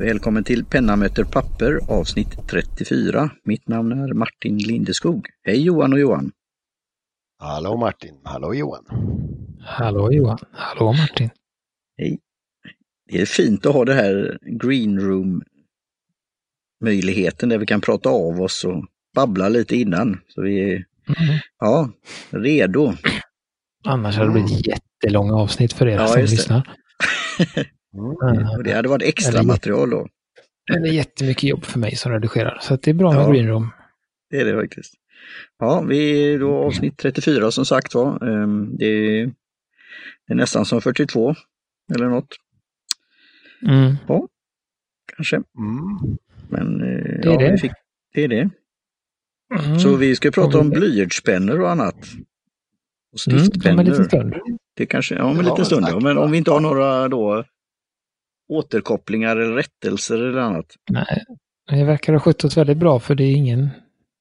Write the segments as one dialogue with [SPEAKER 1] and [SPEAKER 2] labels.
[SPEAKER 1] Välkommen till Penna möter papper avsnitt 34. Mitt namn är Martin Lindeskog. Hej Johan och Johan!
[SPEAKER 2] Hallå Martin, hallå Johan!
[SPEAKER 3] Hallå Johan, hallå Martin!
[SPEAKER 1] Hej! Det är fint att ha det här green room möjligheten där vi kan prata av oss och babbla lite innan. Så vi är mm. ja, redo.
[SPEAKER 3] Annars hade det blivit jättelånga avsnitt för er ja, som lyssnar.
[SPEAKER 1] Mm. det hade varit extra material då.
[SPEAKER 3] Det är jättemycket jobb för mig som redigerar, så det är bra med ja, Green Room.
[SPEAKER 1] Det är det faktiskt. Ja, vi är då avsnitt 34 som sagt var. Ehm, det är, det är nästan som 42 eller något.
[SPEAKER 3] Mm.
[SPEAKER 1] Ja, kanske.
[SPEAKER 2] Mm.
[SPEAKER 1] Men eh,
[SPEAKER 3] det är ja, det.
[SPEAKER 1] Fick, det är det. Mm. Så vi ska prata om blyertspennor och annat.
[SPEAKER 3] Och stiftpennor. Mm, om en liten stund.
[SPEAKER 1] Det kanske, ja, om en liten stund. Ja. Men om vi inte har några då återkopplingar eller rättelser eller annat.
[SPEAKER 3] Nej, det verkar ha skött oss väldigt bra för det är ingen,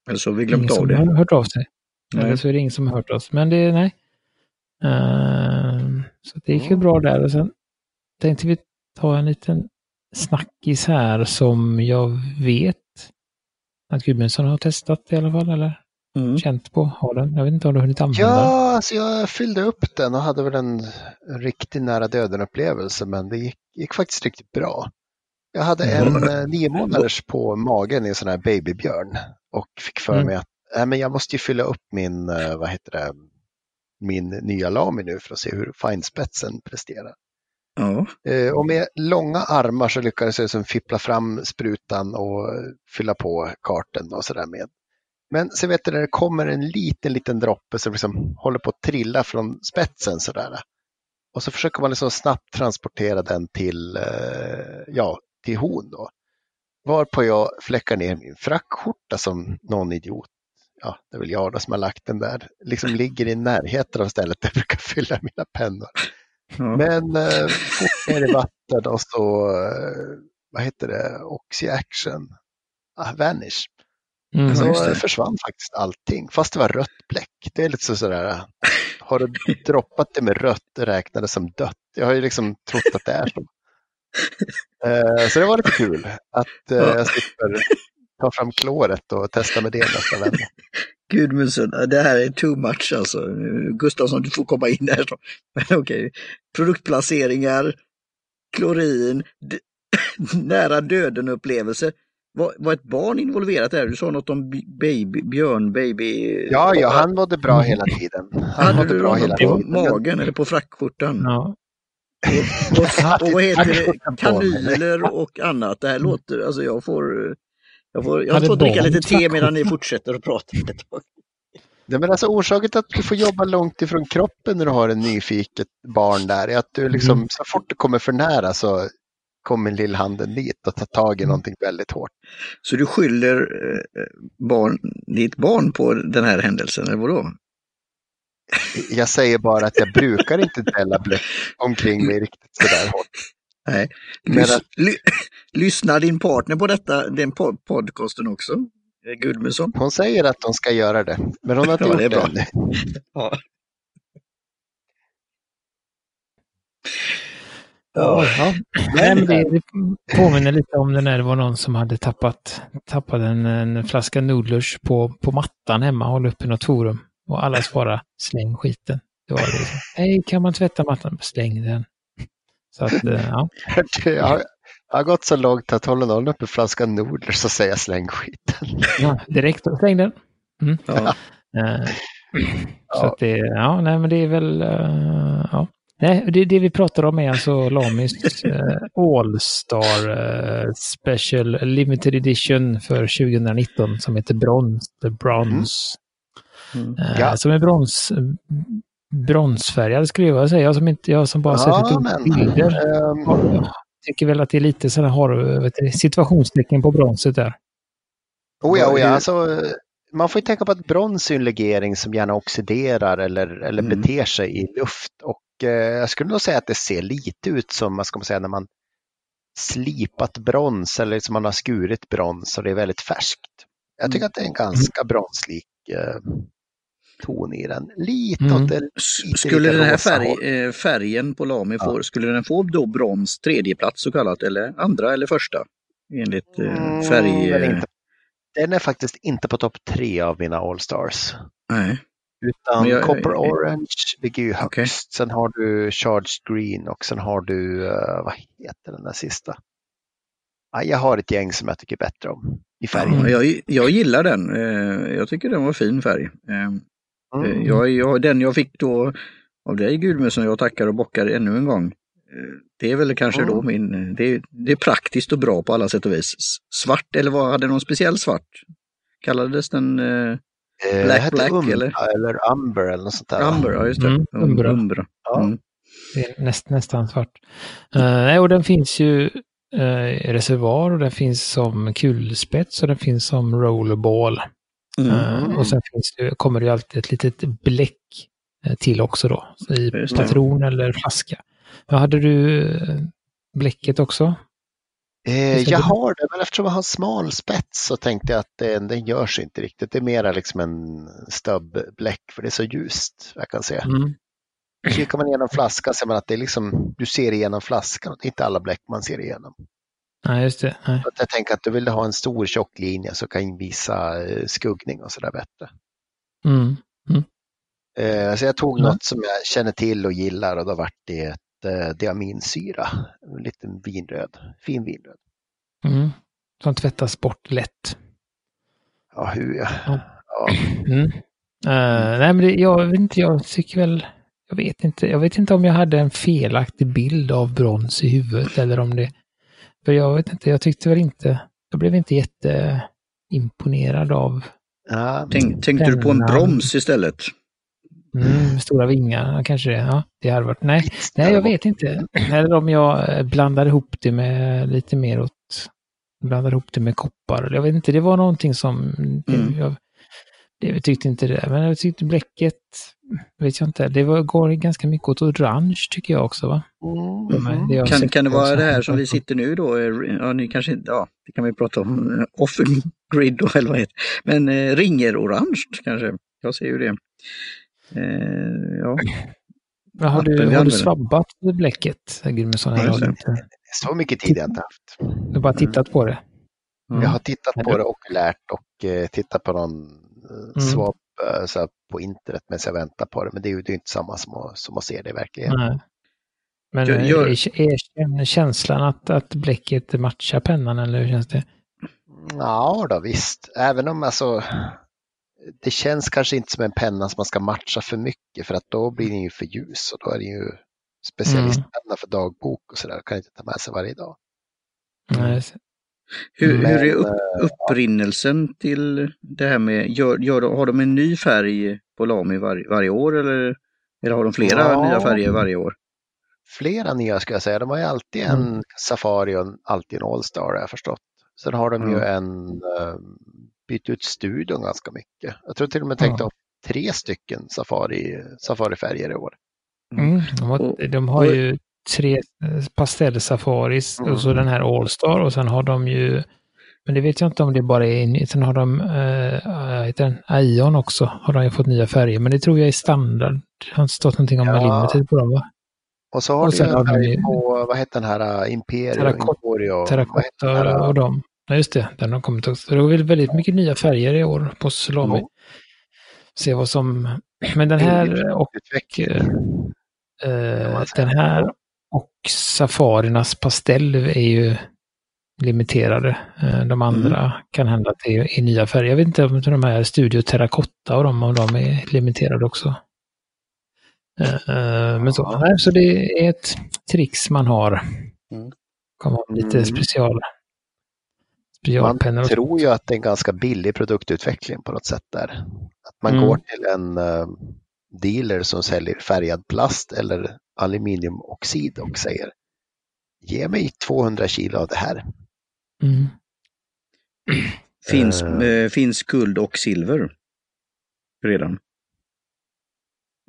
[SPEAKER 1] eller så har vi glömt
[SPEAKER 3] ingen
[SPEAKER 1] av det.
[SPEAKER 3] som har hört av sig. Nej. Eller så är det ingen som har hört oss. Men det är nej. Uh, så det gick ju bra där. Och sen tänkte vi ta en liten snackis här som jag vet att Gudmundsson har testat i alla fall, eller? Mm. känt på? Har den? Jag vet inte om du har hunnit använda
[SPEAKER 2] den? Ja, alltså jag fyllde upp den och hade väl en riktigt nära döden upplevelse men det gick, gick faktiskt riktigt bra. Jag hade en mm. Nio månaders på magen i en sån här babybjörn och fick för mm. mig att äh, men jag måste ju fylla upp min, eh, vad heter det, min nya Lami nu för att se hur finespetsen presterar.
[SPEAKER 1] Ja.
[SPEAKER 2] Eh, och med långa armar så lyckades jag liksom fippla fram sprutan och fylla på karten och sådär med. Men så vet du när det kommer en liten, liten droppe som liksom håller på att trilla från spetsen sådär. Och så försöker man liksom snabbt transportera den till, eh, ja, till hon då. Varpå jag fläckar ner min frackskjorta som någon idiot, ja, det är väl jag då som har lagt den där, liksom ligger i närheten av stället där jag brukar fylla mina pennor. Mm. Men eh, fort ner i vatten och så, eh, vad heter det, Oxy Action, ah, Vanish. Mm, så försvann faktiskt allting, fast det var rött bläck. Det är lite så sådär, har du droppat det med rött räknar det som dött. Jag har ju liksom trott att det är så. Eh, så det var lite kul att eh, jag slipper ta fram kloret och testa med det nästa vända.
[SPEAKER 1] Gudmundsson, det här är too much alltså. Gustafsson, du får komma in här. Men okej, okay. produktplaceringar, klorin, nära döden upplevelse. Var, var ett barn involverat där? Du sa något om baby, Björn, baby...
[SPEAKER 2] Ja, ja, han mådde bra hela tiden.
[SPEAKER 1] Han Hade du bra hela på tiden. magen eller på frackskjortan?
[SPEAKER 3] Ja.
[SPEAKER 1] Och, och, och vad heter det? Kanyler och annat. Det här låter, alltså jag får... Jag får, jag får dricka lite te medan ni fortsätter att prata ett tag.
[SPEAKER 2] Ja, men alltså orsaken till att du får jobba långt ifrån kroppen när du har en nyfiket barn där är att du liksom, mm. så fort du kommer för nära så kommer lillhanden dit och tar tag i mm. någonting väldigt hårt.
[SPEAKER 1] Så du skyller eh, barn, ditt barn på den här händelsen, eller vadå?
[SPEAKER 2] Jag säger bara att jag brukar inte dälla blöt omkring mig riktigt sådär hårt.
[SPEAKER 1] Nej. Lys, att, ly, lyssnar din partner på detta, den podcasten också? Gudmundsson?
[SPEAKER 2] Hon säger att hon ska göra det, men hon har inte ja, gjort det, det ännu.
[SPEAKER 1] Ja.
[SPEAKER 3] Ja, ja. Nej, men det, det påminner lite om det när det var någon som hade tappat, tappat en, en flaska nudlers på, på mattan hemma och håller upp i något forum. Och alla svarade släng skiten. Det var det. Hej, kan man tvätta mattan? Släng den. Så att, eh, ja.
[SPEAKER 2] Jag har gått så långt att håller någon upp en flaska nudlers så säger jag släng skiten.
[SPEAKER 3] Ja, direkt, släng den. Mm. Ja. Uh, så att det, ja, nej men det är väl, uh, ja. Nej, det, det, vi pratar om är alltså Lamis eh, All-Star eh, Special Limited Edition för 2019 som heter Brons. The Bronze. Mm. Mm. Eh, ja. Som är brons, bronsfärgad skulle jag säga. Jag som, inte, jag som bara ja, sett lite bilder. Um... Jag tycker väl att det är lite sådana har, vet du, situationstecken på bronset där.
[SPEAKER 2] Oh ja, oh ja. Alltså, man får ju tänka på att brons är en legering som gärna oxiderar eller, eller mm. beter sig i luft. Och Eh, jag skulle nog säga att det ser lite ut som, vad ska man säga, när man slipat brons eller som man har skurit brons och det är väldigt färskt. Jag tycker att det är en ganska bronslik eh, ton i den. Lite mm. åt det, lite,
[SPEAKER 1] Skulle den här färg, eh, färgen på Lami ja. få, skulle den få då brons tredjeplats så kallat eller andra eller första? Enligt eh, mm, färg...
[SPEAKER 2] Mm, den är faktiskt inte på topp tre av mina Allstars.
[SPEAKER 1] Nej.
[SPEAKER 2] Utan jag, Copper jag, Orange ligger ju högst. Okay. Sen har du Charged Green och sen har du, uh, vad heter den där sista? Ja, jag har ett gäng som jag tycker bättre om i färgen.
[SPEAKER 1] Ja, jag, jag gillar den. Jag tycker den var fin färg. Uh, mm. jag, jag, den jag fick då av dig som jag tackar och bockar ännu en gång. Det är väl kanske mm. då min, det, det, är praktiskt och bra på alla sätt och vis. Svart eller vad, hade någon speciell svart? Kallades den
[SPEAKER 2] Eh, Black Black Umbra, eller? Eller Umber eller något sånt där.
[SPEAKER 1] Umber, ja just det. Mm, Umbra. Umbra.
[SPEAKER 3] Ja. Mm. Det är näst, nästan svart. Uh, och den finns ju uh, reservoar och den finns som kulspets och den finns som rollerball. Mm. Uh, och sen finns det, kommer det alltid ett litet bläck till också då, i patron eller flaska. Men hade du bläcket också?
[SPEAKER 2] Eh, jag har det, men eftersom jag har smal spets så tänkte jag att den, den görs inte riktigt. Det är mera liksom en stubbbläck för det är så ljust, jag kan se. Mm. Kikar man igenom flaskan ser man att det är liksom, du ser igenom flaskan. Det är inte alla bläck man ser igenom.
[SPEAKER 3] Nej, just det. Nej.
[SPEAKER 2] Jag tänker att du vill ha en stor tjock linje så kan visa eh, skuggning och sådär bättre.
[SPEAKER 3] Mm. Mm.
[SPEAKER 2] Eh, så jag tog något som jag känner till och gillar och då vart det eh, diaminsyra. En liten vinröd, fin vinröd.
[SPEAKER 3] Mm. Som tvättas bort lätt.
[SPEAKER 2] Ja, hur ja. ja.
[SPEAKER 3] Mm. Uh, nej, men det, jag vet inte, jag tycker väl, jag vet inte, jag vet inte om jag hade en felaktig bild av brons i huvudet eller om det, för jag vet inte, jag tyckte väl inte, jag blev inte jätteimponerad av
[SPEAKER 1] Ja, Tänk, tänkte du på en broms istället?
[SPEAKER 3] Mm, stora vingar kanske det. Ja, det hade varit. Nej, nej, jag vet inte. Eller om jag eh, blandar ihop det med lite mer åt... Blandar ihop det med koppar. Jag vet inte, det var någonting som... Mm. Jag, det, tyckte inte det. Men jag tyckte bläcket, vet jag inte, det var, går ganska mycket åt orange tycker jag också. Va?
[SPEAKER 1] Mm. Det kan, kan det vara det här som vi sitter nu då? Ja, ni kanske inte, ja, det kan vi prata om off grid då, eller vad heter Men eh, ringer orange kanske? Jag ser ju det. Eh, ja.
[SPEAKER 3] Men har du, har du svabbat bläcket, Gudmundsson?
[SPEAKER 2] Så mycket tid har jag inte haft.
[SPEAKER 3] Du har bara tittat på det?
[SPEAKER 2] Mm. Jag har tittat på det och lärt och eh, tittat på någon eh, mm. swab eh, så på internet medan jag väntar på det. Men det är ju det är inte samma som att, som att se det i verkligheten. Nej.
[SPEAKER 3] Men jag, jag... är, är känslan att, att bläcket matchar pennan eller hur känns det?
[SPEAKER 2] Ja då visst, även om alltså det känns kanske inte som en penna som man ska matcha för mycket för att då blir den ju för ljus och då är det ju specialistpenna mm. för dagbok och sådär. Kan inte ta med sig varje dag.
[SPEAKER 3] Mm.
[SPEAKER 1] Hur, Men, hur är upp, eh, upprinnelsen till det här med, gör, gör, har de en ny färg på Lami var, varje år eller, eller har de flera ja, nya färger varje år?
[SPEAKER 2] Flera nya ska jag säga. De har ju alltid en mm. Safari och alltid en Allstar har jag förstått. Sen har de ju en um, bytt ut studion ganska mycket. Jag tror till och med tänkte ja. tre stycken safari, safarifärger i år.
[SPEAKER 3] Mm, de, har, de har ju tre eh, pastellsafaris mm. och så den här Allstar och sen har de ju men det vet jag inte om det bara är, sen har de, äh, heter den, Ion också, har de ju fått nya färger, men det tror jag är standard. Det har inte stått någonting om ja. limited på dem va?
[SPEAKER 2] Och så har och du en färg de, på, vad heter den här, äh, Imperio?
[SPEAKER 3] Terracotta, terracotta och dem. Ja, just det. Den har kommit också. Det var väldigt mycket nya färger i år på Salami. Mm. Se vad som... Men den här och... Eh, den här och Safariernas pastell är ju limiterade. Eh, de andra mm. kan hända att det är, nya färger. Jag vet inte om de här Studio Terracotta och de, om de är limiterade också. Eh, eh men så, så det är ett trix man har. Mm. Kommer lite mm. special.
[SPEAKER 2] Man tror ju att det är en ganska billig produktutveckling på något sätt där. Att man mm. går till en uh, dealer som säljer färgad plast eller aluminiumoxid och säger ge mig 200 kilo av det här.
[SPEAKER 3] Mm.
[SPEAKER 1] Finns, uh, finns guld och silver redan?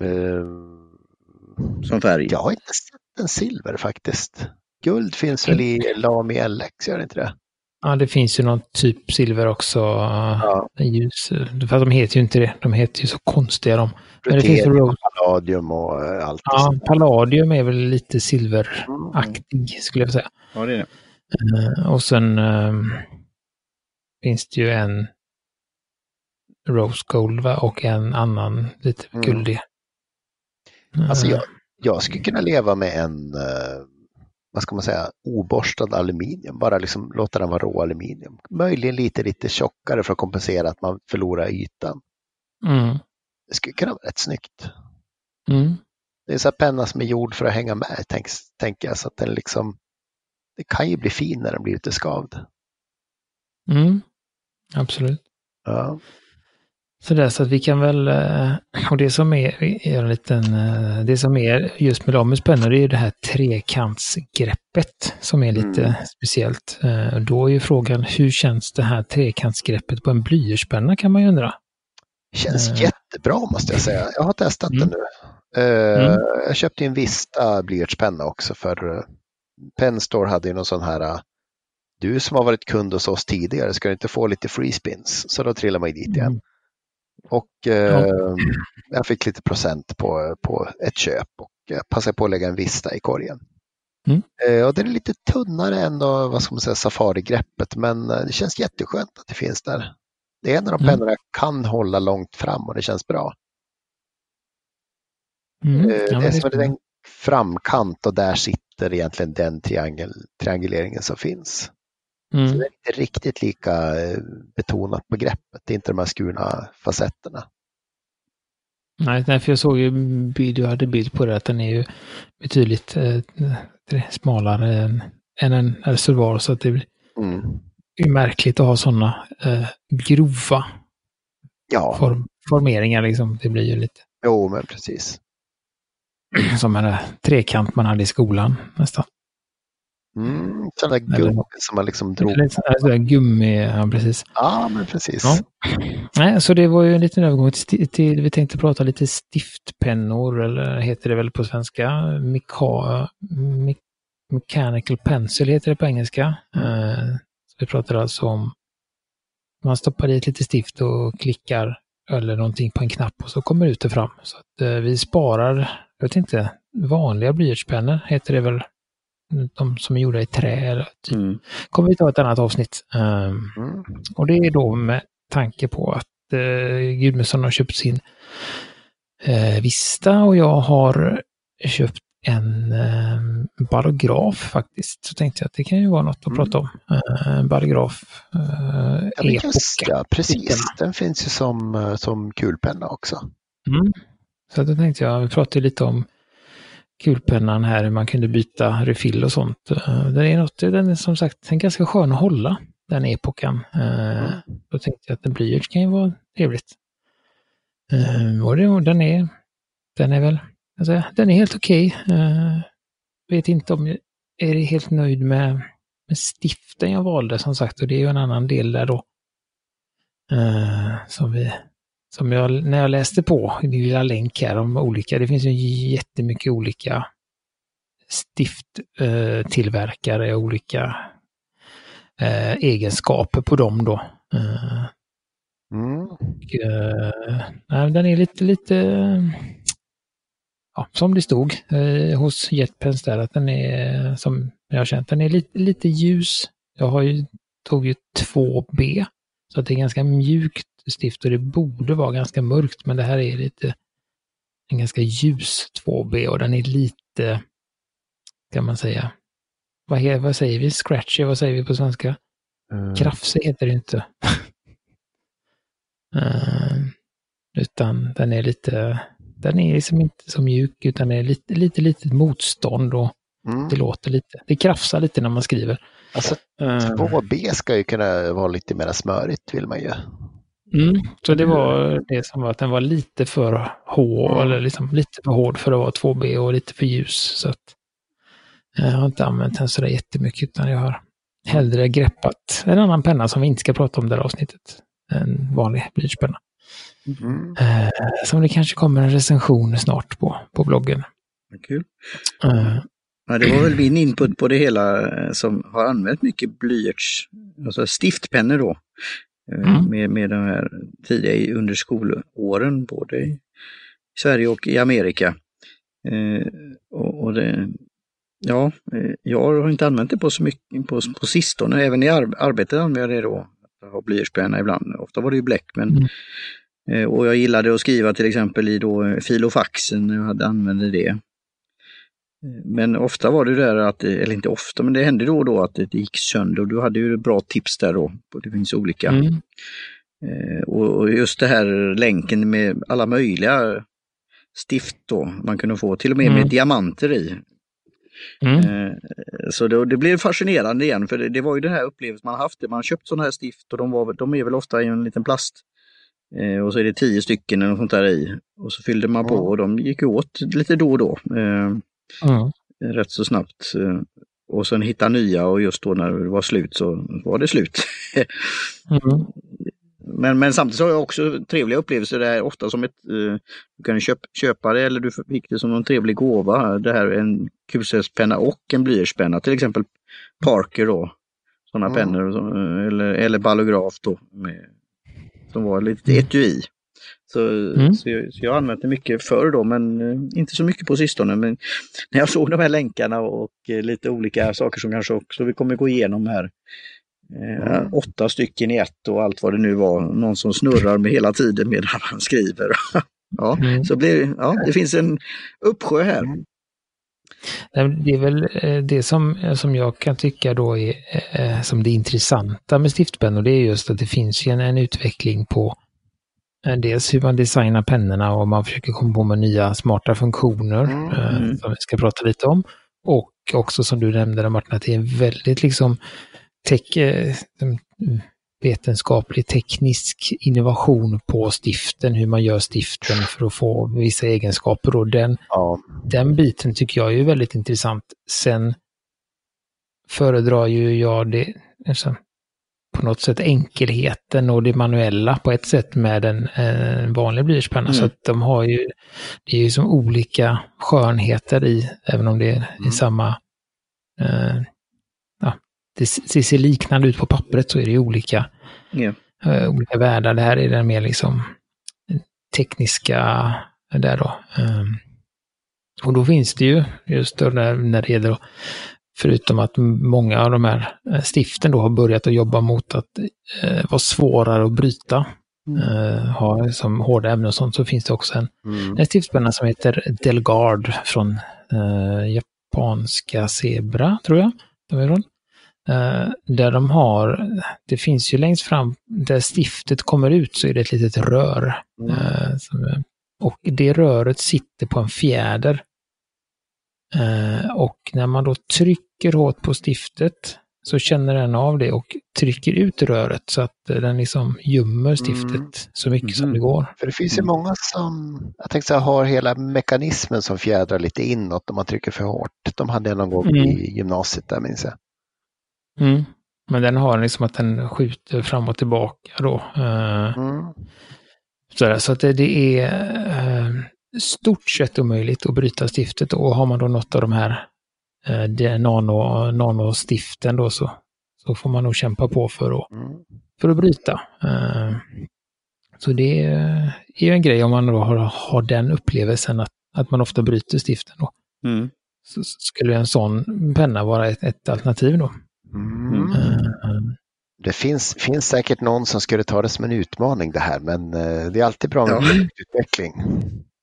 [SPEAKER 2] Uh,
[SPEAKER 1] som färg?
[SPEAKER 2] Jag har inte sett en silver faktiskt. Guld finns väl i Lami LX, gör det inte det?
[SPEAKER 3] Ja, det finns ju någon typ silver också. Ja. Ljus. Fast de heter ju inte det. De heter ju så konstiga de.
[SPEAKER 2] Men det finns rose. palladium och eh, allt.
[SPEAKER 3] Ja, palladium är väl lite silveraktig mm. skulle jag säga.
[SPEAKER 1] Ja, det är det.
[SPEAKER 3] Uh, och sen um, finns det ju en rose gold va? och en annan lite mm. guldig.
[SPEAKER 2] Alltså jag, jag skulle kunna leva med en uh, vad ska man säga, oborstad aluminium, bara liksom låta den vara rå aluminium. Möjligen lite, lite tjockare för att kompensera att man förlorar ytan.
[SPEAKER 3] Mm.
[SPEAKER 2] Det skulle kunna vara rätt snyggt.
[SPEAKER 3] Mm.
[SPEAKER 2] Det är så här penna som är gjord för att hänga med, tänker tänk jag, så att den liksom, det kan ju bli fin när den blir lite skavd.
[SPEAKER 3] Mm. Absolut.
[SPEAKER 2] Ja.
[SPEAKER 3] Så, där, så att vi kan väl, eh, och det som är, är en liten, eh, det som är just med Lamus pennor, det är det här trekantsgreppet som är lite mm. speciellt. Eh, då är ju frågan, hur känns det här trekantsgreppet på en blyertspenna kan man ju undra.
[SPEAKER 2] Känns uh, jättebra måste jag säga. Jag har testat mm. det nu. Uh, mm. Jag köpte en Vista blyertspenna också för Penstore hade ju någon sån här du som har varit kund hos oss tidigare, ska du inte få lite free spins? Så då trillar man ju dit igen. Och eh, ja. jag fick lite procent på, på ett köp och passade på att lägga en Vista i korgen.
[SPEAKER 3] Mm.
[SPEAKER 2] Eh, och det är lite tunnare än då, vad ska man säga, Safari-greppet men eh, det känns jätteskönt att det finns där. Det är en av de mm. pennorna jag kan hålla långt fram och det känns bra.
[SPEAKER 3] Mm.
[SPEAKER 2] Eh, ja, det är som en framkant och där sitter egentligen den triangel, trianguleringen som finns. Mm. Så det är inte riktigt lika eh, betonat på greppet, det är inte de här skurna facetterna.
[SPEAKER 3] Nej, för jag såg ju, du hade bild på det, att den är ju betydligt eh, smalare än, än en reservoar så att det blir mm. märkligt att ha sådana eh, grova
[SPEAKER 2] ja.
[SPEAKER 3] form, formeringar liksom. Det blir ju lite...
[SPEAKER 2] Jo, men precis.
[SPEAKER 3] Som en trekant man hade i skolan nästan.
[SPEAKER 2] Mm, sådana gummi som man liksom drog.
[SPEAKER 3] Eller gummi, ja precis.
[SPEAKER 2] Ja, men precis.
[SPEAKER 3] Ja. Nej, så det var ju en liten övergång till, till, vi tänkte prata lite stiftpennor, eller heter det väl på svenska, Mika, me, mechanical pencil heter det på engelska. Mm. Uh, vi pratar alltså om, man stoppar i ett litet stift och klickar eller någonting på en knapp och så kommer ut det fram. Så att uh, vi sparar, jag vet inte, vanliga blyertspennor heter det väl de som är gjorda i trä. Eller typ. Mm. kommer vi ta ett annat avsnitt. Um, mm. Och det är då med tanke på att uh, Gudmundsson har köpt sin uh, Vista och jag har köpt en uh, barograf faktiskt. Så tänkte jag att det kan ju vara något att mm. prata om. Uh, en barograf uh,
[SPEAKER 2] ja, just, ja, precis. Den finns ju som, som kulpenna också.
[SPEAKER 3] Mm. Så då tänkte jag, vi pratade lite om kulpennan här, hur man kunde byta refill och sånt. Eh, den är något, den är som sagt den är ganska skön att hålla, den epoken. Mm. Då tänkte jag att en blyerts kan ju vara trevligt. Eh, och det, den är, den är väl, alltså, den är helt okej. Okay. Vet inte om jag är helt nöjd med, med stiften jag valde som sagt och det är ju en annan del där då. Som vi som jag, när jag läste på i min lilla länk här om olika, det finns ju jättemycket olika stifttillverkare, eh, olika eh, egenskaper på dem då.
[SPEAKER 2] Eh, mm.
[SPEAKER 3] och, eh, den är lite, lite ja, som det stod eh, hos Jetpens där, att den är, som jag har känt, den är lite, lite ljus. Jag har ju, tog ju 2B, så att det är ganska mjukt stift och det borde vara ganska mörkt men det här är lite en ganska ljus 2B och den är lite, kan man säga, vad, vad säger vi? Scratchy, vad säger vi på svenska? Mm. Krafsig heter det inte. uh, utan den är lite, den är liksom inte så mjuk utan det är lite, lite litet motstånd och mm. det låter lite, det krafsar lite när man skriver.
[SPEAKER 2] Alltså 2B ehm. ska ju kunna vara lite mer smörigt vill man ju.
[SPEAKER 3] Mm, så det var det som var att den var lite för hård, mm. eller liksom lite för hård för att vara 2B och lite för ljus. Så att jag har inte använt den sådär jättemycket utan jag har hellre greppat en annan penna som vi inte ska prata om det här avsnittet. En vanlig blyertspenna. Mm. Eh, som det kanske kommer en recension snart på, på bloggen.
[SPEAKER 1] Kul.
[SPEAKER 3] Eh,
[SPEAKER 1] Ja, det var väl min input på det hela eh, som har använt mycket blyerts, alltså stiftpennor då. Eh, mm. Med, med de här tidiga under skolåren, både i Sverige och i Amerika. Eh, och, och det, ja, jag har inte använt det på så mycket på, på sistone, även i ar arbetet använder jag det då. Jag har blyertspenna ibland, ofta var det ju bläck men mm. eh, och jag gillade att skriva till exempel i då filofaxen jag hade använde det. Men ofta var det där att, eller inte ofta, men det hände då och då att det gick sönder och du hade ju bra tips där då. Det finns olika. Mm. Eh, och just det här länken med alla möjliga stift då man kunde få, till och med mm. med diamanter i. Mm. Eh, så det, det blev fascinerande igen, för det, det, var ju den här upplevelsen man haft. Man har köpt sådana här stift och de, var, de är väl ofta i en liten plast. Eh, och så är det tio stycken eller något sånt där i. Och så fyllde man på och de gick åt lite då och då. Mm. Rätt så snabbt. Eh, och sen hitta nya och just då när det var slut så var det slut. mm. men, men samtidigt har jag också trevliga upplevelser där ofta som ett, eh, du kan köp, köpa det eller du fick det som en trevlig gåva. Det här är en kulspetspenna och en blyertspenna, till exempel Parker då. Sådana mm. pennor eller, eller ballograf då. Med, som var lite etui. Så, mm. så, jag, så jag har använt det mycket förr då, men eh, inte så mycket på sistone. Men när jag såg de här länkarna och eh, lite olika saker som kanske också vi kommer gå igenom här. Mm. åtta stycken i ett och allt vad det nu var. Någon som snurrar med hela tiden medan han skriver. ja, mm. så blir, ja, det finns en uppsjö här. Mm.
[SPEAKER 3] Det är väl det som, som jag kan tycka då är som det intressanta med stiftpennor, det är just att det finns en, en utveckling på dels hur man designar pennorna och man försöker komma på med nya smarta funktioner mm. Eh, mm. som vi ska prata lite om. Och också som du nämnde Martin, att det är en väldigt liksom tech, eh, vetenskaplig teknisk innovation på stiften, hur man gör stiften för att få vissa egenskaper. Och den, ja. den biten tycker jag är väldigt intressant. Sen föredrar ju jag det, alltså, på något sätt enkelheten och det manuella på ett sätt med en, en vanlig blyertspenna. Mm. Så att de har ju, det är ju som olika skönheter i, även om det är mm. i samma, eh, ja, det ser liknande ut på pappret så är det ju olika, yeah. eh, olika världar. Det här är den mer liksom tekniska där då. Eh, och då finns det ju, just då när, när det gäller Förutom att många av de här eh, stiften då har börjat att jobba mot att eh, vara svårare att bryta. Mm. Eh, ha som hårda ämnen och sånt så finns det också en, mm. en stiftpenna som heter Delgard från eh, japanska Zebra, tror jag. De är från. Eh, där de har, det finns ju längst fram, där stiftet kommer ut så är det ett litet rör. Mm. Eh, som, och det röret sitter på en fjäder Eh, och när man då trycker hårt på stiftet så känner den av det och trycker ut röret så att den liksom gömmer stiftet mm. så mycket mm. som det går.
[SPEAKER 2] För det finns ju mm. många som, jag tänkte säga, har hela mekanismen som fjädrar lite inåt om man trycker för hårt. De hade jag någon gång mm. i gymnasiet där minns jag.
[SPEAKER 3] Mm. Men den har liksom att den skjuter fram och tillbaka då. Eh, mm. Så, så att det, det är eh, stort sett omöjligt att bryta stiftet och har man då något av de här eh, nano, nanostiften då så, så får man nog kämpa på för att, mm. för att bryta. Eh, så det är ju en grej om man då har, har den upplevelsen att, att man ofta bryter stiften. Då. Mm. Så skulle en sån penna vara ett, ett alternativ då. Mm.
[SPEAKER 2] Uh, det finns, finns säkert någon som skulle ta det som en utmaning det här, men uh, det är alltid bra med ja. utveckling.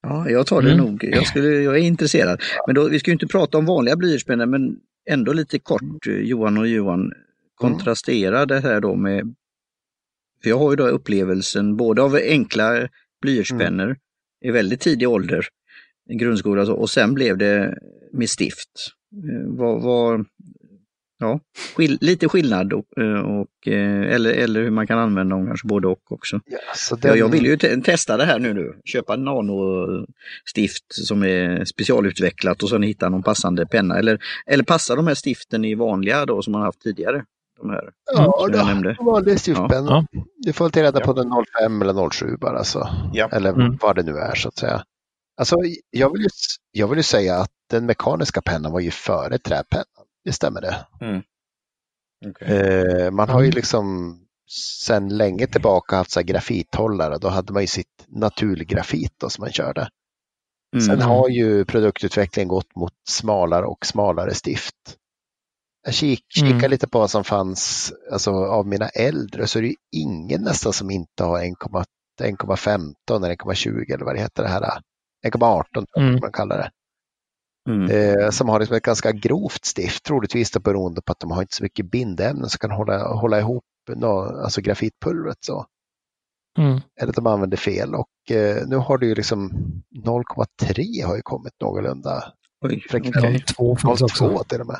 [SPEAKER 1] Ja, jag tar det mm. nog. Jag, skulle, jag är intresserad. Men då, vi ska inte prata om vanliga blyertspennor, men ändå lite kort, mm. Johan och Johan, kontrastera det här då med... För jag har ju då upplevelsen både av enkla blyertspennor mm. i väldigt tidig ålder, i grundskola, och sen blev det med stift. Eh, vad, vad, ja, skill lite skillnad och, eh, och, eh, eller, eller hur man kan använda dem, kanske både och också. Ja, så den... Jag vill ju te testa det här nu, nu. köpa nanostift som är specialutvecklat och sen hitta någon passande penna. Eller, eller passa de här stiften i vanliga då som man haft tidigare. De här,
[SPEAKER 2] ja, då, nämnde. vanlig stiftpenna. Ja. Du får ta reda på den 05 eller 07 bara så. Ja. Eller mm. vad det nu är så att säga. Alltså, jag vill, ju, jag vill ju säga att den mekaniska pennan var ju före träpennan. Det stämmer det. Mm. Okay. Eh, man har ju mm. liksom sedan länge tillbaka haft så grafithållare. Då hade man ju sitt naturgrafit då, som man körde. Mm. Sen har ju produktutvecklingen gått mot smalare och smalare stift. Jag kik, kikar mm. lite på vad som fanns alltså, av mina äldre så är det ingen nästan som inte har 1,15 eller 1,20 eller vad det heter det här. 1,18 mm. man kallar det. Mm. Eh, som har liksom ett ganska grovt stift, troligtvis då beroende på att de har inte så mycket bindämnen som kan hålla, hålla ihop no, alltså grafitpulvret. Så. Mm. Eller att de använder fel och eh, nu har du ju liksom 0,3 har ju kommit någorlunda
[SPEAKER 3] Oj, frekvent. 0,2
[SPEAKER 2] till och med.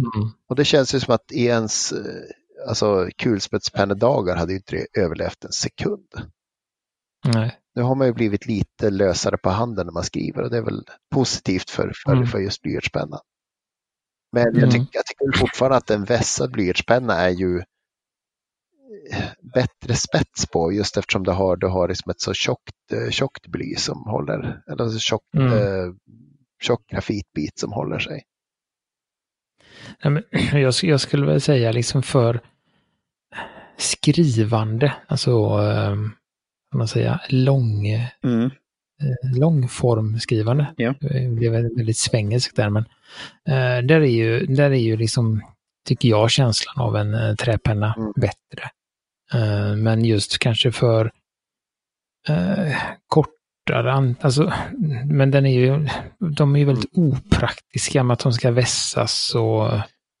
[SPEAKER 2] Mm. Och det känns ju som att i ens eh, alltså, kulspetspennedagar hade ju inte det överlevt en sekund.
[SPEAKER 3] Nej.
[SPEAKER 2] Nu har man ju blivit lite lösare på handen när man skriver och det är väl positivt för, för, mm. för just blyertspennan. Men mm. jag, tycker, jag tycker fortfarande att en vässad blyertspenna är ju eh, bättre spets på just eftersom du har, du har liksom ett så tjockt, eh, tjockt bly som håller, eller så tjockt, mm. eh, tjock grafitbit som håller sig.
[SPEAKER 3] jag, jag skulle väl säga liksom för skrivande, alltså ehm, kan man säga, lång, mm. Eh, långformskrivande. Ja. Det blev väldigt svengelskt där, men eh, där är ju, där är ju liksom, tycker jag, känslan av en eh, träpenna mm. bättre. Eh, men just kanske för eh, kortare, alltså, men den är ju, de är ju väldigt mm. opraktiska med att de ska vässas och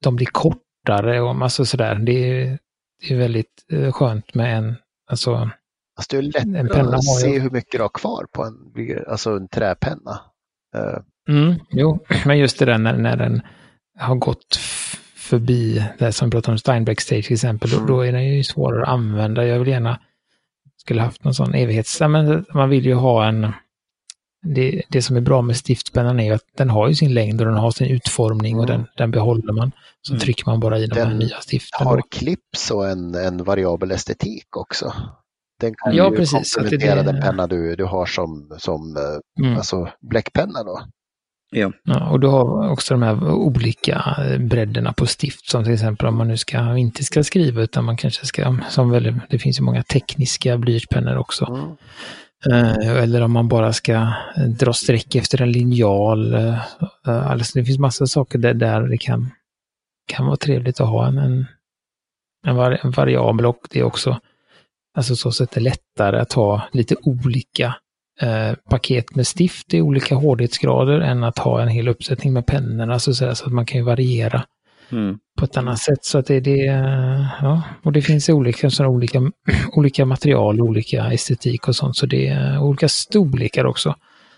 [SPEAKER 3] de blir kortare och massa sådär. Det är, det är väldigt eh, skönt med en, alltså
[SPEAKER 2] Alltså det är lätt att se hur mycket du har kvar på en, alltså en träpenna.
[SPEAKER 3] Uh. Mm, jo, men just det där när, när den har gått förbi det som vi pratade om Steinbeck Stage till exempel, mm. då, då, är den ju svårare att använda. Jag vill gärna, skulle haft någon sån evighets... Men man vill ju ha en... Det, det som är bra med stiftpennan är ju att den har ju sin längd och den har sin utformning mm. och den, den behåller man. Så mm. trycker man bara i de den här nya stiften.
[SPEAKER 2] har clips och en, en variabel estetik också. Den kan
[SPEAKER 3] ja,
[SPEAKER 2] ju
[SPEAKER 3] precis,
[SPEAKER 2] komplementera det... den penna du, du har som, som eh, mm. alltså bläckpenna då.
[SPEAKER 3] Ja. ja. Och du har också de här olika eh, bredderna på stift som till exempel om man nu ska, inte ska skriva utan man kanske ska, som väl, det finns ju många tekniska blyertspennor också. Mm. Eh, eller om man bara ska dra streck efter en linjal. Alltså det finns massa saker där, där det kan, kan vara trevligt att ha en, en, en, variabel och det är också Alltså så sätt det lättare att ha lite olika eh, paket med stift i olika hårdhetsgrader än att ha en hel uppsättning med pennor. Alltså så, så att man kan ju variera mm. på ett annat sätt. Så att det, det, ja, och det finns olika, så olika, olika material, olika estetik och sånt. Så det är olika storlekar också.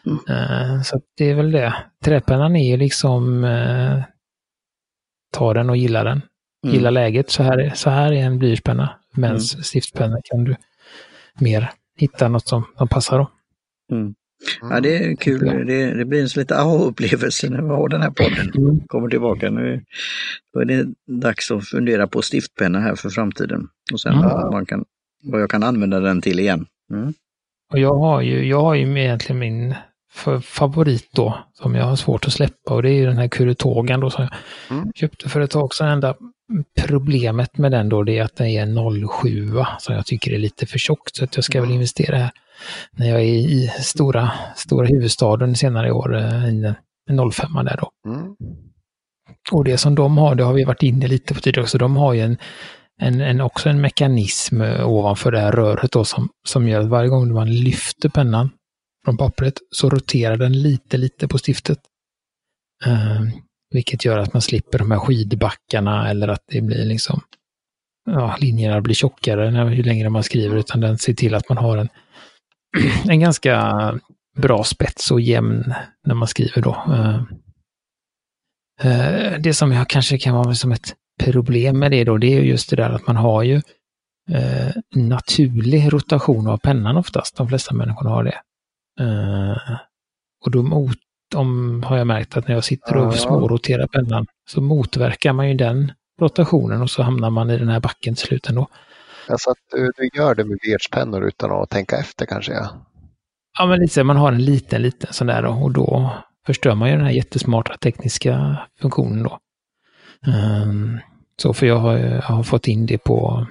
[SPEAKER 3] Mm. Eh, så det är väl det. Träpennan är ju liksom eh, ta den och gilla den. Mm. Gilla läget. Så här, så här är en blyertspenna. Med mm. stiftpenna kan du mer hitta något som, som passar då.
[SPEAKER 1] Mm. Ja, det är kul. Det, det blir en lite aha-upplevelse när vi har den här podden. Mm. Kommer tillbaka nu. Då är det dags att fundera på stiftpenna här för framtiden. Och sen mm. vad, man kan, vad jag kan använda den till igen. Mm.
[SPEAKER 3] Och jag har ju, jag har ju egentligen min favorit då, som jag har svårt att släppa och det är ju den här Kurutogan då som jag mm. köpte för ett tag sedan. Enda Problemet med den då det är att den är en 07 som jag tycker är lite för tjockt så att jag ska väl investera här när jag är i stora, stora huvudstaden senare i år, eh, en 05 där då. Mm. Och det som de har, det har vi varit inne lite på tidigare också, de har ju en, en, en, också en mekanism ovanför det här röret då som, som gör att varje gång man lyfter pennan från pappret så roterar den lite, lite på stiftet. Uh, vilket gör att man slipper de här skidbackarna eller att det blir liksom, ja, linjerna blir tjockare ju längre man skriver, utan den ser till att man har en, en ganska bra spets och jämn när man skriver då. Eh, eh, det som jag kanske kan vara som ett problem med det då, det är just det där att man har ju eh, naturlig rotation av pennan oftast. De flesta människor har det. och då mot, om, har jag märkt att när jag sitter och ja. småroterar pennan så motverkar man ju den rotationen och så hamnar man i den här backen till slut ändå.
[SPEAKER 2] Alltså att du, du gör det med blyertspennor utan att tänka efter kanske? Ja.
[SPEAKER 3] Ja, men lite, man har en liten, liten sån där och då förstör man ju den här jättesmarta tekniska funktionen då. Um, så för jag har, jag har, fått in det på,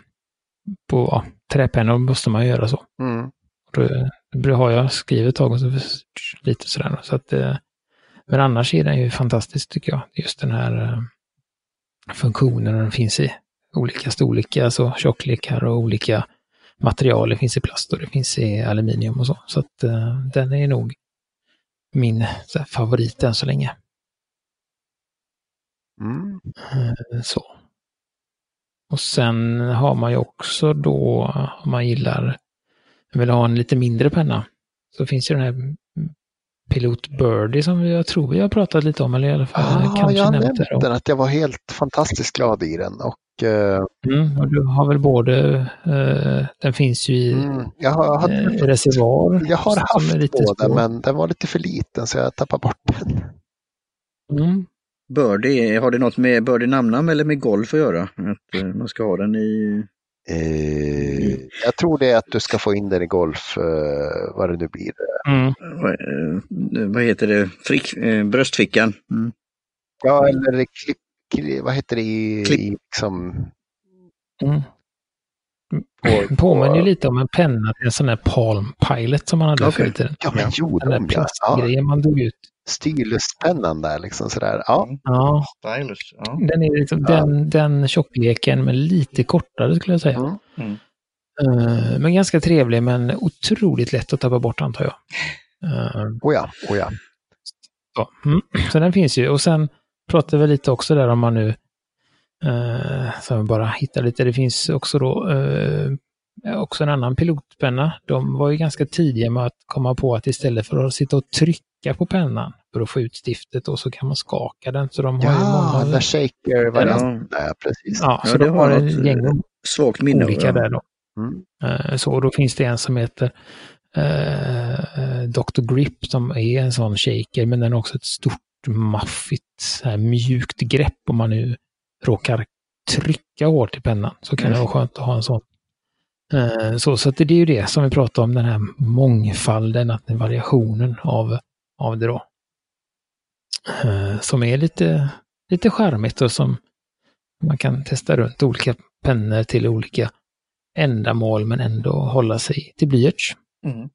[SPEAKER 3] på ja, träpennor måste man göra så.
[SPEAKER 2] Mm.
[SPEAKER 3] Då, då har jag skrivit tag och så lite sådär. Så att, eh, men annars är den ju fantastisk tycker jag. Just den här uh, funktionen den finns i olika storlekar, alltså tjocklekar och olika material. Det finns i plast och det finns i aluminium och så. Så att uh, den är nog min här, favorit än så länge.
[SPEAKER 2] Mm.
[SPEAKER 3] Uh, så. Och sen har man ju också då, om man gillar, vill ha en lite mindre penna, så finns ju den här Pilot Birdie som jag tror vi har pratat lite om, eller i alla fall
[SPEAKER 2] ah, kanske jag nämnt den, att jag var helt fantastiskt glad i den. Och, uh...
[SPEAKER 3] mm, och du har väl både, uh, den finns ju i mm,
[SPEAKER 2] jag har, hade,
[SPEAKER 3] uh, reservoar.
[SPEAKER 2] Jag har haft båda, men den var lite för liten så jag tappade bort den.
[SPEAKER 1] Mm. Birdie, har det något med Birdie namnnamn eller med golf att göra? Att man ska ha den i
[SPEAKER 2] Eh, jag tror det är att du ska få in den i golf, eh, vad det nu blir.
[SPEAKER 3] Mm.
[SPEAKER 1] Vad, eh, heter det? Frick, eh, bröstfickan? Mm.
[SPEAKER 2] Ja, eller klipp, vad heter det i, Klipp. i liksom...
[SPEAKER 3] Mm. På, Påminner ju lite om en penna till en sån där Palm Pilot som man hade okay. förr i tiden.
[SPEAKER 2] Ja, men jo,
[SPEAKER 3] den där plastgrejen ja. man drog ut.
[SPEAKER 2] Stylus-pennan där liksom sådär. Ja.
[SPEAKER 3] ja.
[SPEAKER 1] Stylus. Ja.
[SPEAKER 3] Den är liksom ja. den, den tjockleken men lite kortare skulle jag säga.
[SPEAKER 1] Mm. Mm.
[SPEAKER 3] Uh, men ganska trevlig men otroligt lätt att tappa bort antar jag.
[SPEAKER 2] Uh, oh ja, oh ja.
[SPEAKER 3] Så, mm. så den finns ju och sen pratar vi lite också där om man nu uh, så vi bara hittar lite. Det finns också då uh, också en annan pilotpenna. De var ju ganska tidiga med att komma på att istället för att sitta och trycka på pennan för att få ut stiftet och så kan man skaka den. Så de
[SPEAKER 2] ja,
[SPEAKER 3] har
[SPEAKER 2] ju många... shaker-varianten. Ja. precis.
[SPEAKER 3] Ja, så ja, de har en gäng
[SPEAKER 1] svagt minne
[SPEAKER 3] olika där då.
[SPEAKER 2] Mm.
[SPEAKER 3] Eh, så då finns det en som heter Dr. Grip som är en sån shaker, men den har också ett stort maffigt mjukt grepp om man nu råkar trycka hårt i pennan. Så kan mm. det vara skönt att ha en sån. Uh, så så det är ju det som vi pratar om, den här mångfalden, att den variationen av, av det då. Uh, som är lite, lite charmigt och som man kan testa runt olika pennor till olika ändamål men ändå hålla sig till blyerts.
[SPEAKER 1] Mm.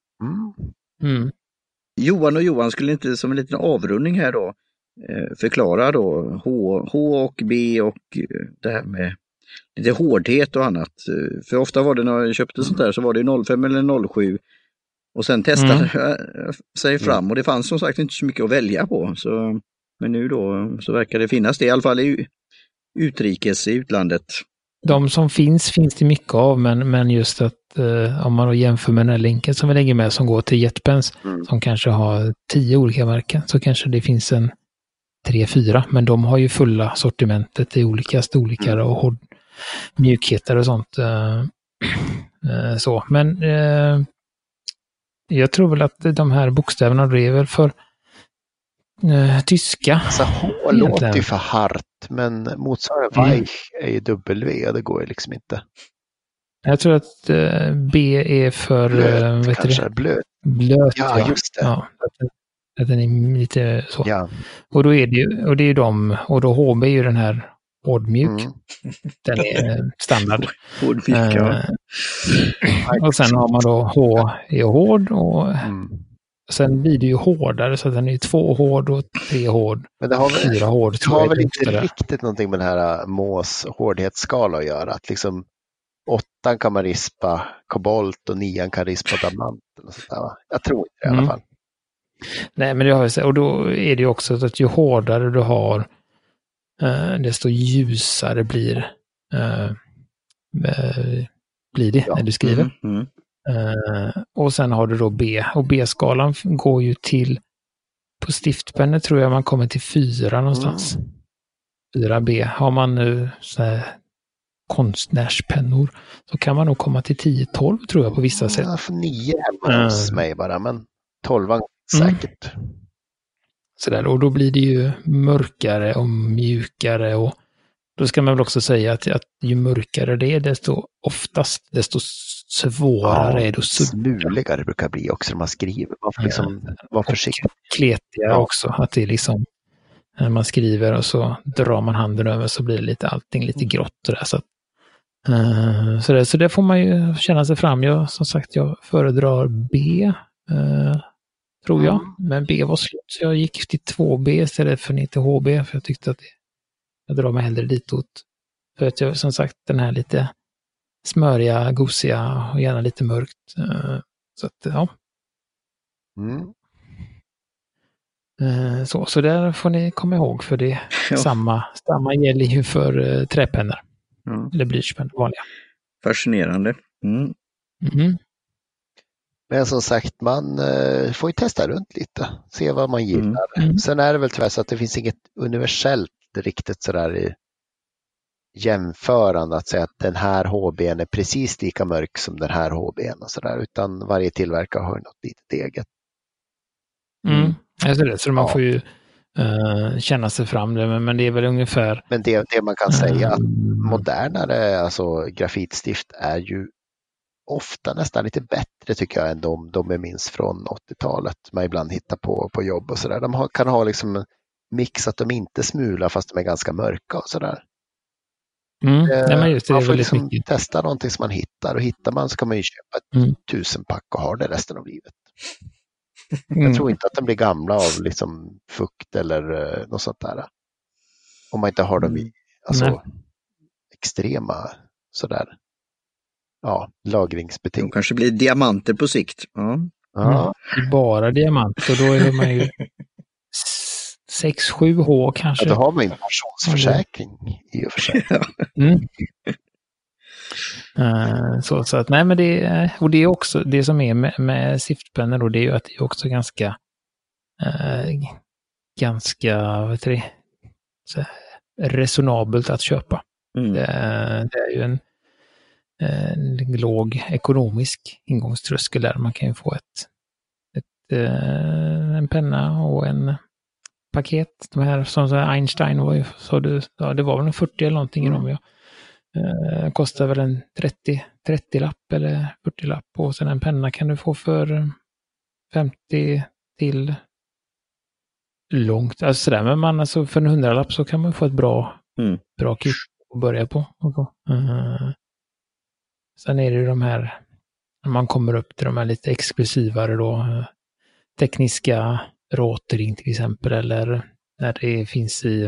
[SPEAKER 3] Mm.
[SPEAKER 1] Johan och Johan skulle inte som en liten avrundning här då eh, förklara då H, H och B och eh, det här med lite hårdhet och annat. Eh, för ofta var det när jag köpte sånt där så var det 05 eller 07 och sen testade mm. sig fram och det fanns som sagt inte så mycket att välja på. Så, men nu då så verkar det finnas det i alla fall i utrikes i utlandet
[SPEAKER 3] de som finns, finns det mycket av, men, men just att eh, om man då jämför med den här länken som vi lägger med som går till Jetpens, mm. som kanske har tio olika märken, så kanske det finns en tre, fyra, men de har ju fulla sortimentet i olika storlekar mm. och mjukheter och sånt. Eh, eh, så, men eh, jag tror väl att de här bokstäverna, det är väl för tyska.
[SPEAKER 2] Alltså H låter ju för hart, men motsvarande mm. Weich är ju W det går ju liksom inte.
[SPEAKER 3] Jag tror att B är för...
[SPEAKER 2] Blöt vet kanske, det? blöt.
[SPEAKER 3] Blöt,
[SPEAKER 2] ja. ja. just det.
[SPEAKER 3] Ja, att, den är lite så.
[SPEAKER 2] Ja.
[SPEAKER 3] Och då är det ju, och det är de, och då HB är ju den här hårdmjuk. Mm. Den är eh, standard.
[SPEAKER 1] Hårdmjuk, ja.
[SPEAKER 3] Uh, och sen har man då H är hård och mm. Sen blir det ju hårdare så den är två hård och tre hård.
[SPEAKER 2] Men det har väl,
[SPEAKER 3] fyra hård.
[SPEAKER 2] Det har väl inte det. riktigt någonting med den här äh, mås hårdhetsskala att göra. Att liksom åttan kan man rispa kobolt och nian kan rispa diamant. Jag tror inte det i alla mm. fall.
[SPEAKER 3] Nej, men det har jag Och då är det ju också så att ju hårdare du har, eh, desto ljusare blir, eh, eh, blir det ja. när du skriver.
[SPEAKER 1] Mm, mm.
[SPEAKER 3] Uh, och sen har du då B. Och B-skalan går ju till, på stiftpennor tror jag man kommer till fyra någonstans. Mm. 4B. Har man nu konstnärspennor så kan man nog komma till 10-12 tror jag på vissa sätt.
[SPEAKER 2] Får 9 hemma hos mig bara, men 12 mm. säkert. Mm.
[SPEAKER 3] Sådär, och då blir det ju mörkare och mjukare och då ska man väl också säga att, att ju mörkare det är, desto oftast, desto svårare ja, är det att
[SPEAKER 2] Smuligare brukar det bli också när man skriver. Man får liksom vara försiktig.
[SPEAKER 3] Kletiga ja. också, att det är liksom när man skriver och så drar man handen över så blir lite allting lite grått och där. Så, att, uh, så, det, så det får man ju känna sig fram. Jag, som sagt, jag föredrar B. Uh, tror jag. Mm. Men B var slut, så jag gick till 2B istället för ner till HB, för jag tyckte att det, jag drar mig hellre ditåt. För att jag, som sagt, den här lite smöriga, gosiga och gärna lite mörkt. Eh, så att, ja. Mm. Eh, så, så där får ni komma ihåg, för det ja. samma, samma gäller ju för uh, träpennor. Mm. Eller blyertspennor, vanliga.
[SPEAKER 1] Fascinerande. Mm.
[SPEAKER 2] Mm. Men som sagt, man eh, får ju testa runt lite, se vad man gillar. Mm. mm. Sen är det väl tyvärr så att det finns inget universellt riktigt sådär i jämförande att säga att den här HBn är precis lika mörk som den här HBn och sådär, utan varje tillverkare har något litet eget.
[SPEAKER 3] Mm. Alltså det, så man ja. får ju uh, känna sig fram det, men, men, det är väl ungefär...
[SPEAKER 2] Men det, det man kan säga att mm. modernare alltså, grafitstift är ju ofta nästan lite bättre tycker jag än de, de jag minns från 80-talet. Man ibland hittar på på jobb och sådär. De har, kan ha liksom mix att de inte smular fast de är ganska mörka och sådär.
[SPEAKER 3] Mm. Eh, Nej, just
[SPEAKER 2] man får liksom mycket. testa någonting som man hittar och hittar man så kan man ju köpa ett mm. tusenpack och ha det resten av livet. Mm. Jag tror inte att de blir gamla av liksom fukt eller uh, något sånt där. Om man inte har dem i alltså, extrema sådär ja, lagringsbeting. De
[SPEAKER 1] kanske blir diamanter på sikt. Ja.
[SPEAKER 3] ja. Bara diamanter, då är man ju 6-7 H kanske.
[SPEAKER 2] Ja, då har man ju pensionsförsäkring i och för sig. mm.
[SPEAKER 3] Uh, så, så att nej men det, och det är också det som är med, med siftpennor då, det är ju att det är också ganska, uh, ganska, vad heter det, så, resonabelt att köpa. Mm. Det, det, är ju en, en låg ekonomisk ingångströskel där. Man kan ju få ett, ett, uh, en penna och en paket. De här som Einstein var ju, så du, ja, det var väl en 40 eller någonting mm. i dem. Ja. Eh, kostar väl en 30, 30 lapp eller 40 lapp och sen en penna kan du få för 50 till långt, alltså sådär, men man, alltså för en hundralapp så kan man få ett bra, mm. bra kit att börja på. Uh, sen är det ju de här, när man kommer upp till de här lite exklusivare då, uh, tekniska rotring till exempel, eller när det finns i,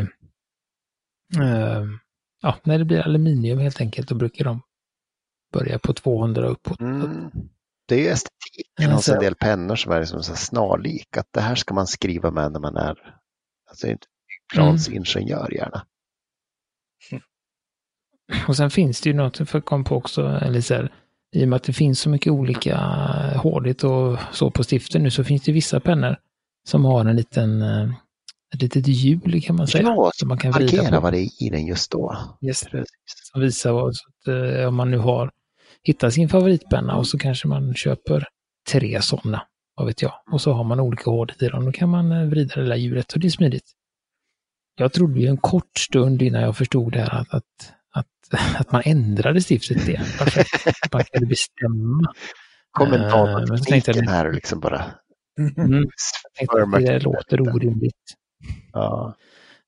[SPEAKER 3] uh, ja, när det blir aluminium helt enkelt, då brukar de börja på 200 uppåt. Mm.
[SPEAKER 2] Det är ju estetiken hos en del pennor som är liksom så snarlik, att det här ska man skriva med när man är alltså, flygplansingenjör mm. gärna.
[SPEAKER 3] Och sen finns det ju något, för kom på också, eller så här, i och med att det finns så mycket olika hårdhet och så på stiften nu så finns det vissa pennor som har en liten, eh, ett litet hjul kan man säga.
[SPEAKER 2] Ja, som man kan markera vad det är i den just då.
[SPEAKER 3] Yes. Som visar vad, att, eh, om man nu har hittat sin favoritpenna och så kanske man köper tre sådana, vad vet jag. Och så har man olika hårdhet i dem, då kan man eh, vrida det där hjulet och det är smidigt. Jag trodde ju en kort stund innan jag förstod det här att, att, att, att man ändrade stiftet det. Att man kunde bestämma.
[SPEAKER 2] Kommentatortekniken uh, här liksom bara
[SPEAKER 3] Mm. Det låter orimligt. Ja.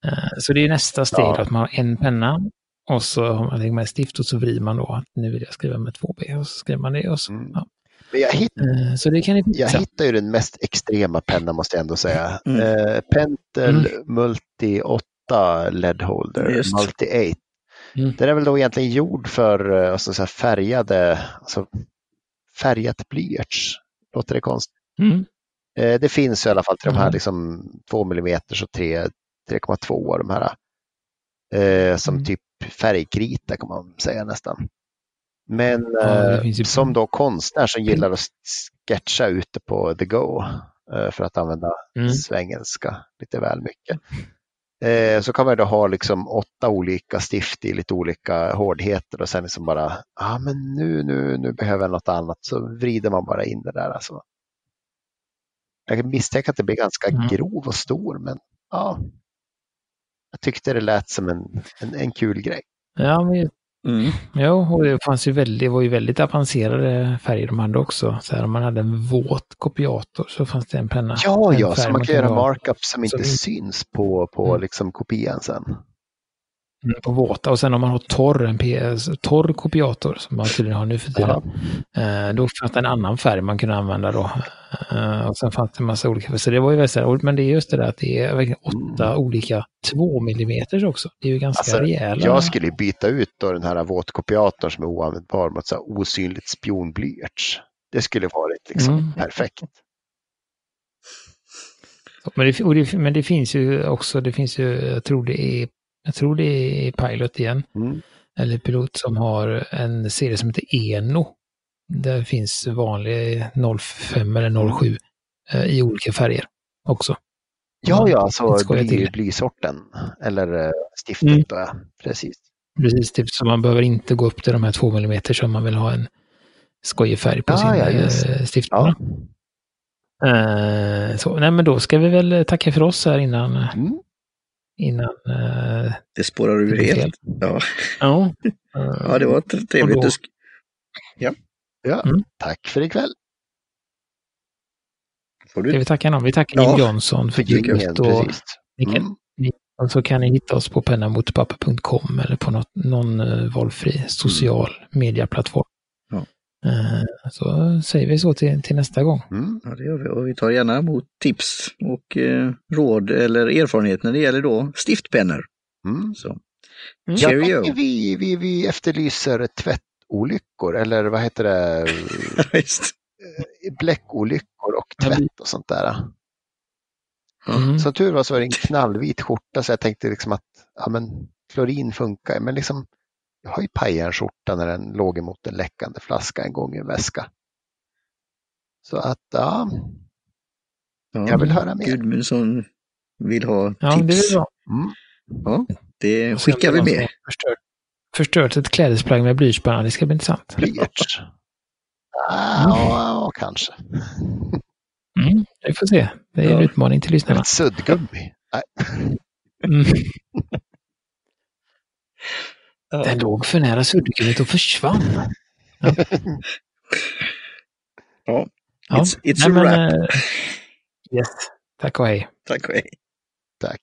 [SPEAKER 3] Eh, så det är nästa steg, ja. att man har en penna och så har man med stift och så vrider man då att nu vill jag skriva med 2B och så skriver man det och så. Mm. Ja.
[SPEAKER 2] Men jag, hitt, eh, så det kan jag hittar ju den mest extrema pennan måste jag ändå säga. Mm. Uh, Pentel mm. Multi 8 LED Holder, Just. Multi 8. Mm. Den är väl då egentligen gjord för alltså, så färgade, alltså, färgat blyerts. Låter det konstigt? Mm. Eh, det finns i alla fall till de här mm. liksom 2 mm och 3,2 de här. Eh, som mm. typ färgkrita kan man säga nästan. Men ja, eh, som då konstnär som gillar att sketcha ute på the go eh, för att använda mm. svengelska lite väl mycket. Eh, så kan man då ha liksom åtta olika stift i lite olika hårdheter och sen liksom bara, ja ah, men nu, nu, nu behöver jag något annat så vrider man bara in det där. Alltså. Jag misstänker att det blir ganska mm. grov och stor, men ja. Jag tyckte det lät som en, en, en kul grej.
[SPEAKER 3] Ja, men Mm. Ja, och det fanns ju väldigt, det var ju väldigt avancerade färger de hade också. Så här, om man hade en våt kopiator så fanns det en penna.
[SPEAKER 2] Ja,
[SPEAKER 3] en
[SPEAKER 2] ja, så man kan göra markups som inte syns på, på mm. liksom kopian sen.
[SPEAKER 3] Mm, på våta och sen om man har torr, en PS, torr kopiator som man tydligen har nu för tiden. Ja. Eh, då fanns det en annan färg man kunde använda då. Eh, och sen fanns det en massa olika, så det var ju väldigt Men det är just det där att det är åtta mm. olika 2 mm också. Det är ju ganska alltså, rejäla.
[SPEAKER 2] Jag skulle byta ut då den här våtkopiatorn som är oanvändbar mot så osynligt spionblyerts. Det skulle varit liksom mm. perfekt.
[SPEAKER 3] Men det, det, men det finns ju också, det finns ju, jag tror det är jag tror det är Pilot igen, mm. eller Pilot som har en serie som heter Eno. Där finns vanlig 05 eller 07 eh, i olika färger också.
[SPEAKER 2] Ja, ja, alltså bly, blysorten eller eh, stiftet mm. då, ja. Precis.
[SPEAKER 3] Precis, typ, så man behöver inte gå upp till de här 2 mm som man vill ha en skojig färg på ah, sin ja, eh, stiftarna. Ja. Uh, så, nej men då ska vi väl tacka för oss här innan mm innan eh,
[SPEAKER 1] det spårar ur helt. Ja. Ja. ja, det var trevligt. Då...
[SPEAKER 2] Ja. ja. Mm. Tack för ikväll.
[SPEAKER 3] Får du... Ska vi tacka någon? Vi tackar Jim Johnson för ljudet. Och, mm. och så kan ni hitta oss på pennamotpappa.com eller på något, någon uh, valfri social mm. medieplattform. Eh, så säger vi så till, till nästa gång.
[SPEAKER 1] Mm, ja, det gör vi. Och vi tar gärna emot tips och eh, råd eller erfarenhet när det gäller då stiftpennor. Mm. Så.
[SPEAKER 2] Mm. Cheerio. Ja, vi, vi, vi efterlyser tvättolyckor eller vad heter det? Eh, bläckolyckor och tvätt och sånt där. Mm. Som tur var så var det en knallvit skjorta så jag tänkte liksom att ja, men, klorin funkar. Men liksom, jag har ju pajat en skjorta när den låg emot en läckande flaska en gång i en väska. Så att ja, ja jag vill höra mer.
[SPEAKER 1] Gudmundsson vill ha
[SPEAKER 3] ja,
[SPEAKER 1] tips.
[SPEAKER 3] Det är bra.
[SPEAKER 1] Mm. Ja, det skickar vi med.
[SPEAKER 3] Förstört, förstört ett klädesplagg med blyertspanna, det ska bli intressant.
[SPEAKER 2] Blyerts? Ja, kanske.
[SPEAKER 3] Mm, vi får se. Det är ja. en utmaning till lyssnarna.
[SPEAKER 2] Ett suddgummi? Nej. Mm.
[SPEAKER 3] Den låg för nära suddgummet och försvann. Ja.
[SPEAKER 1] ja. It's, it's Nej, a wrap. Men, uh,
[SPEAKER 3] yes. Tack och hej.
[SPEAKER 1] Tack och hej.
[SPEAKER 2] Tack.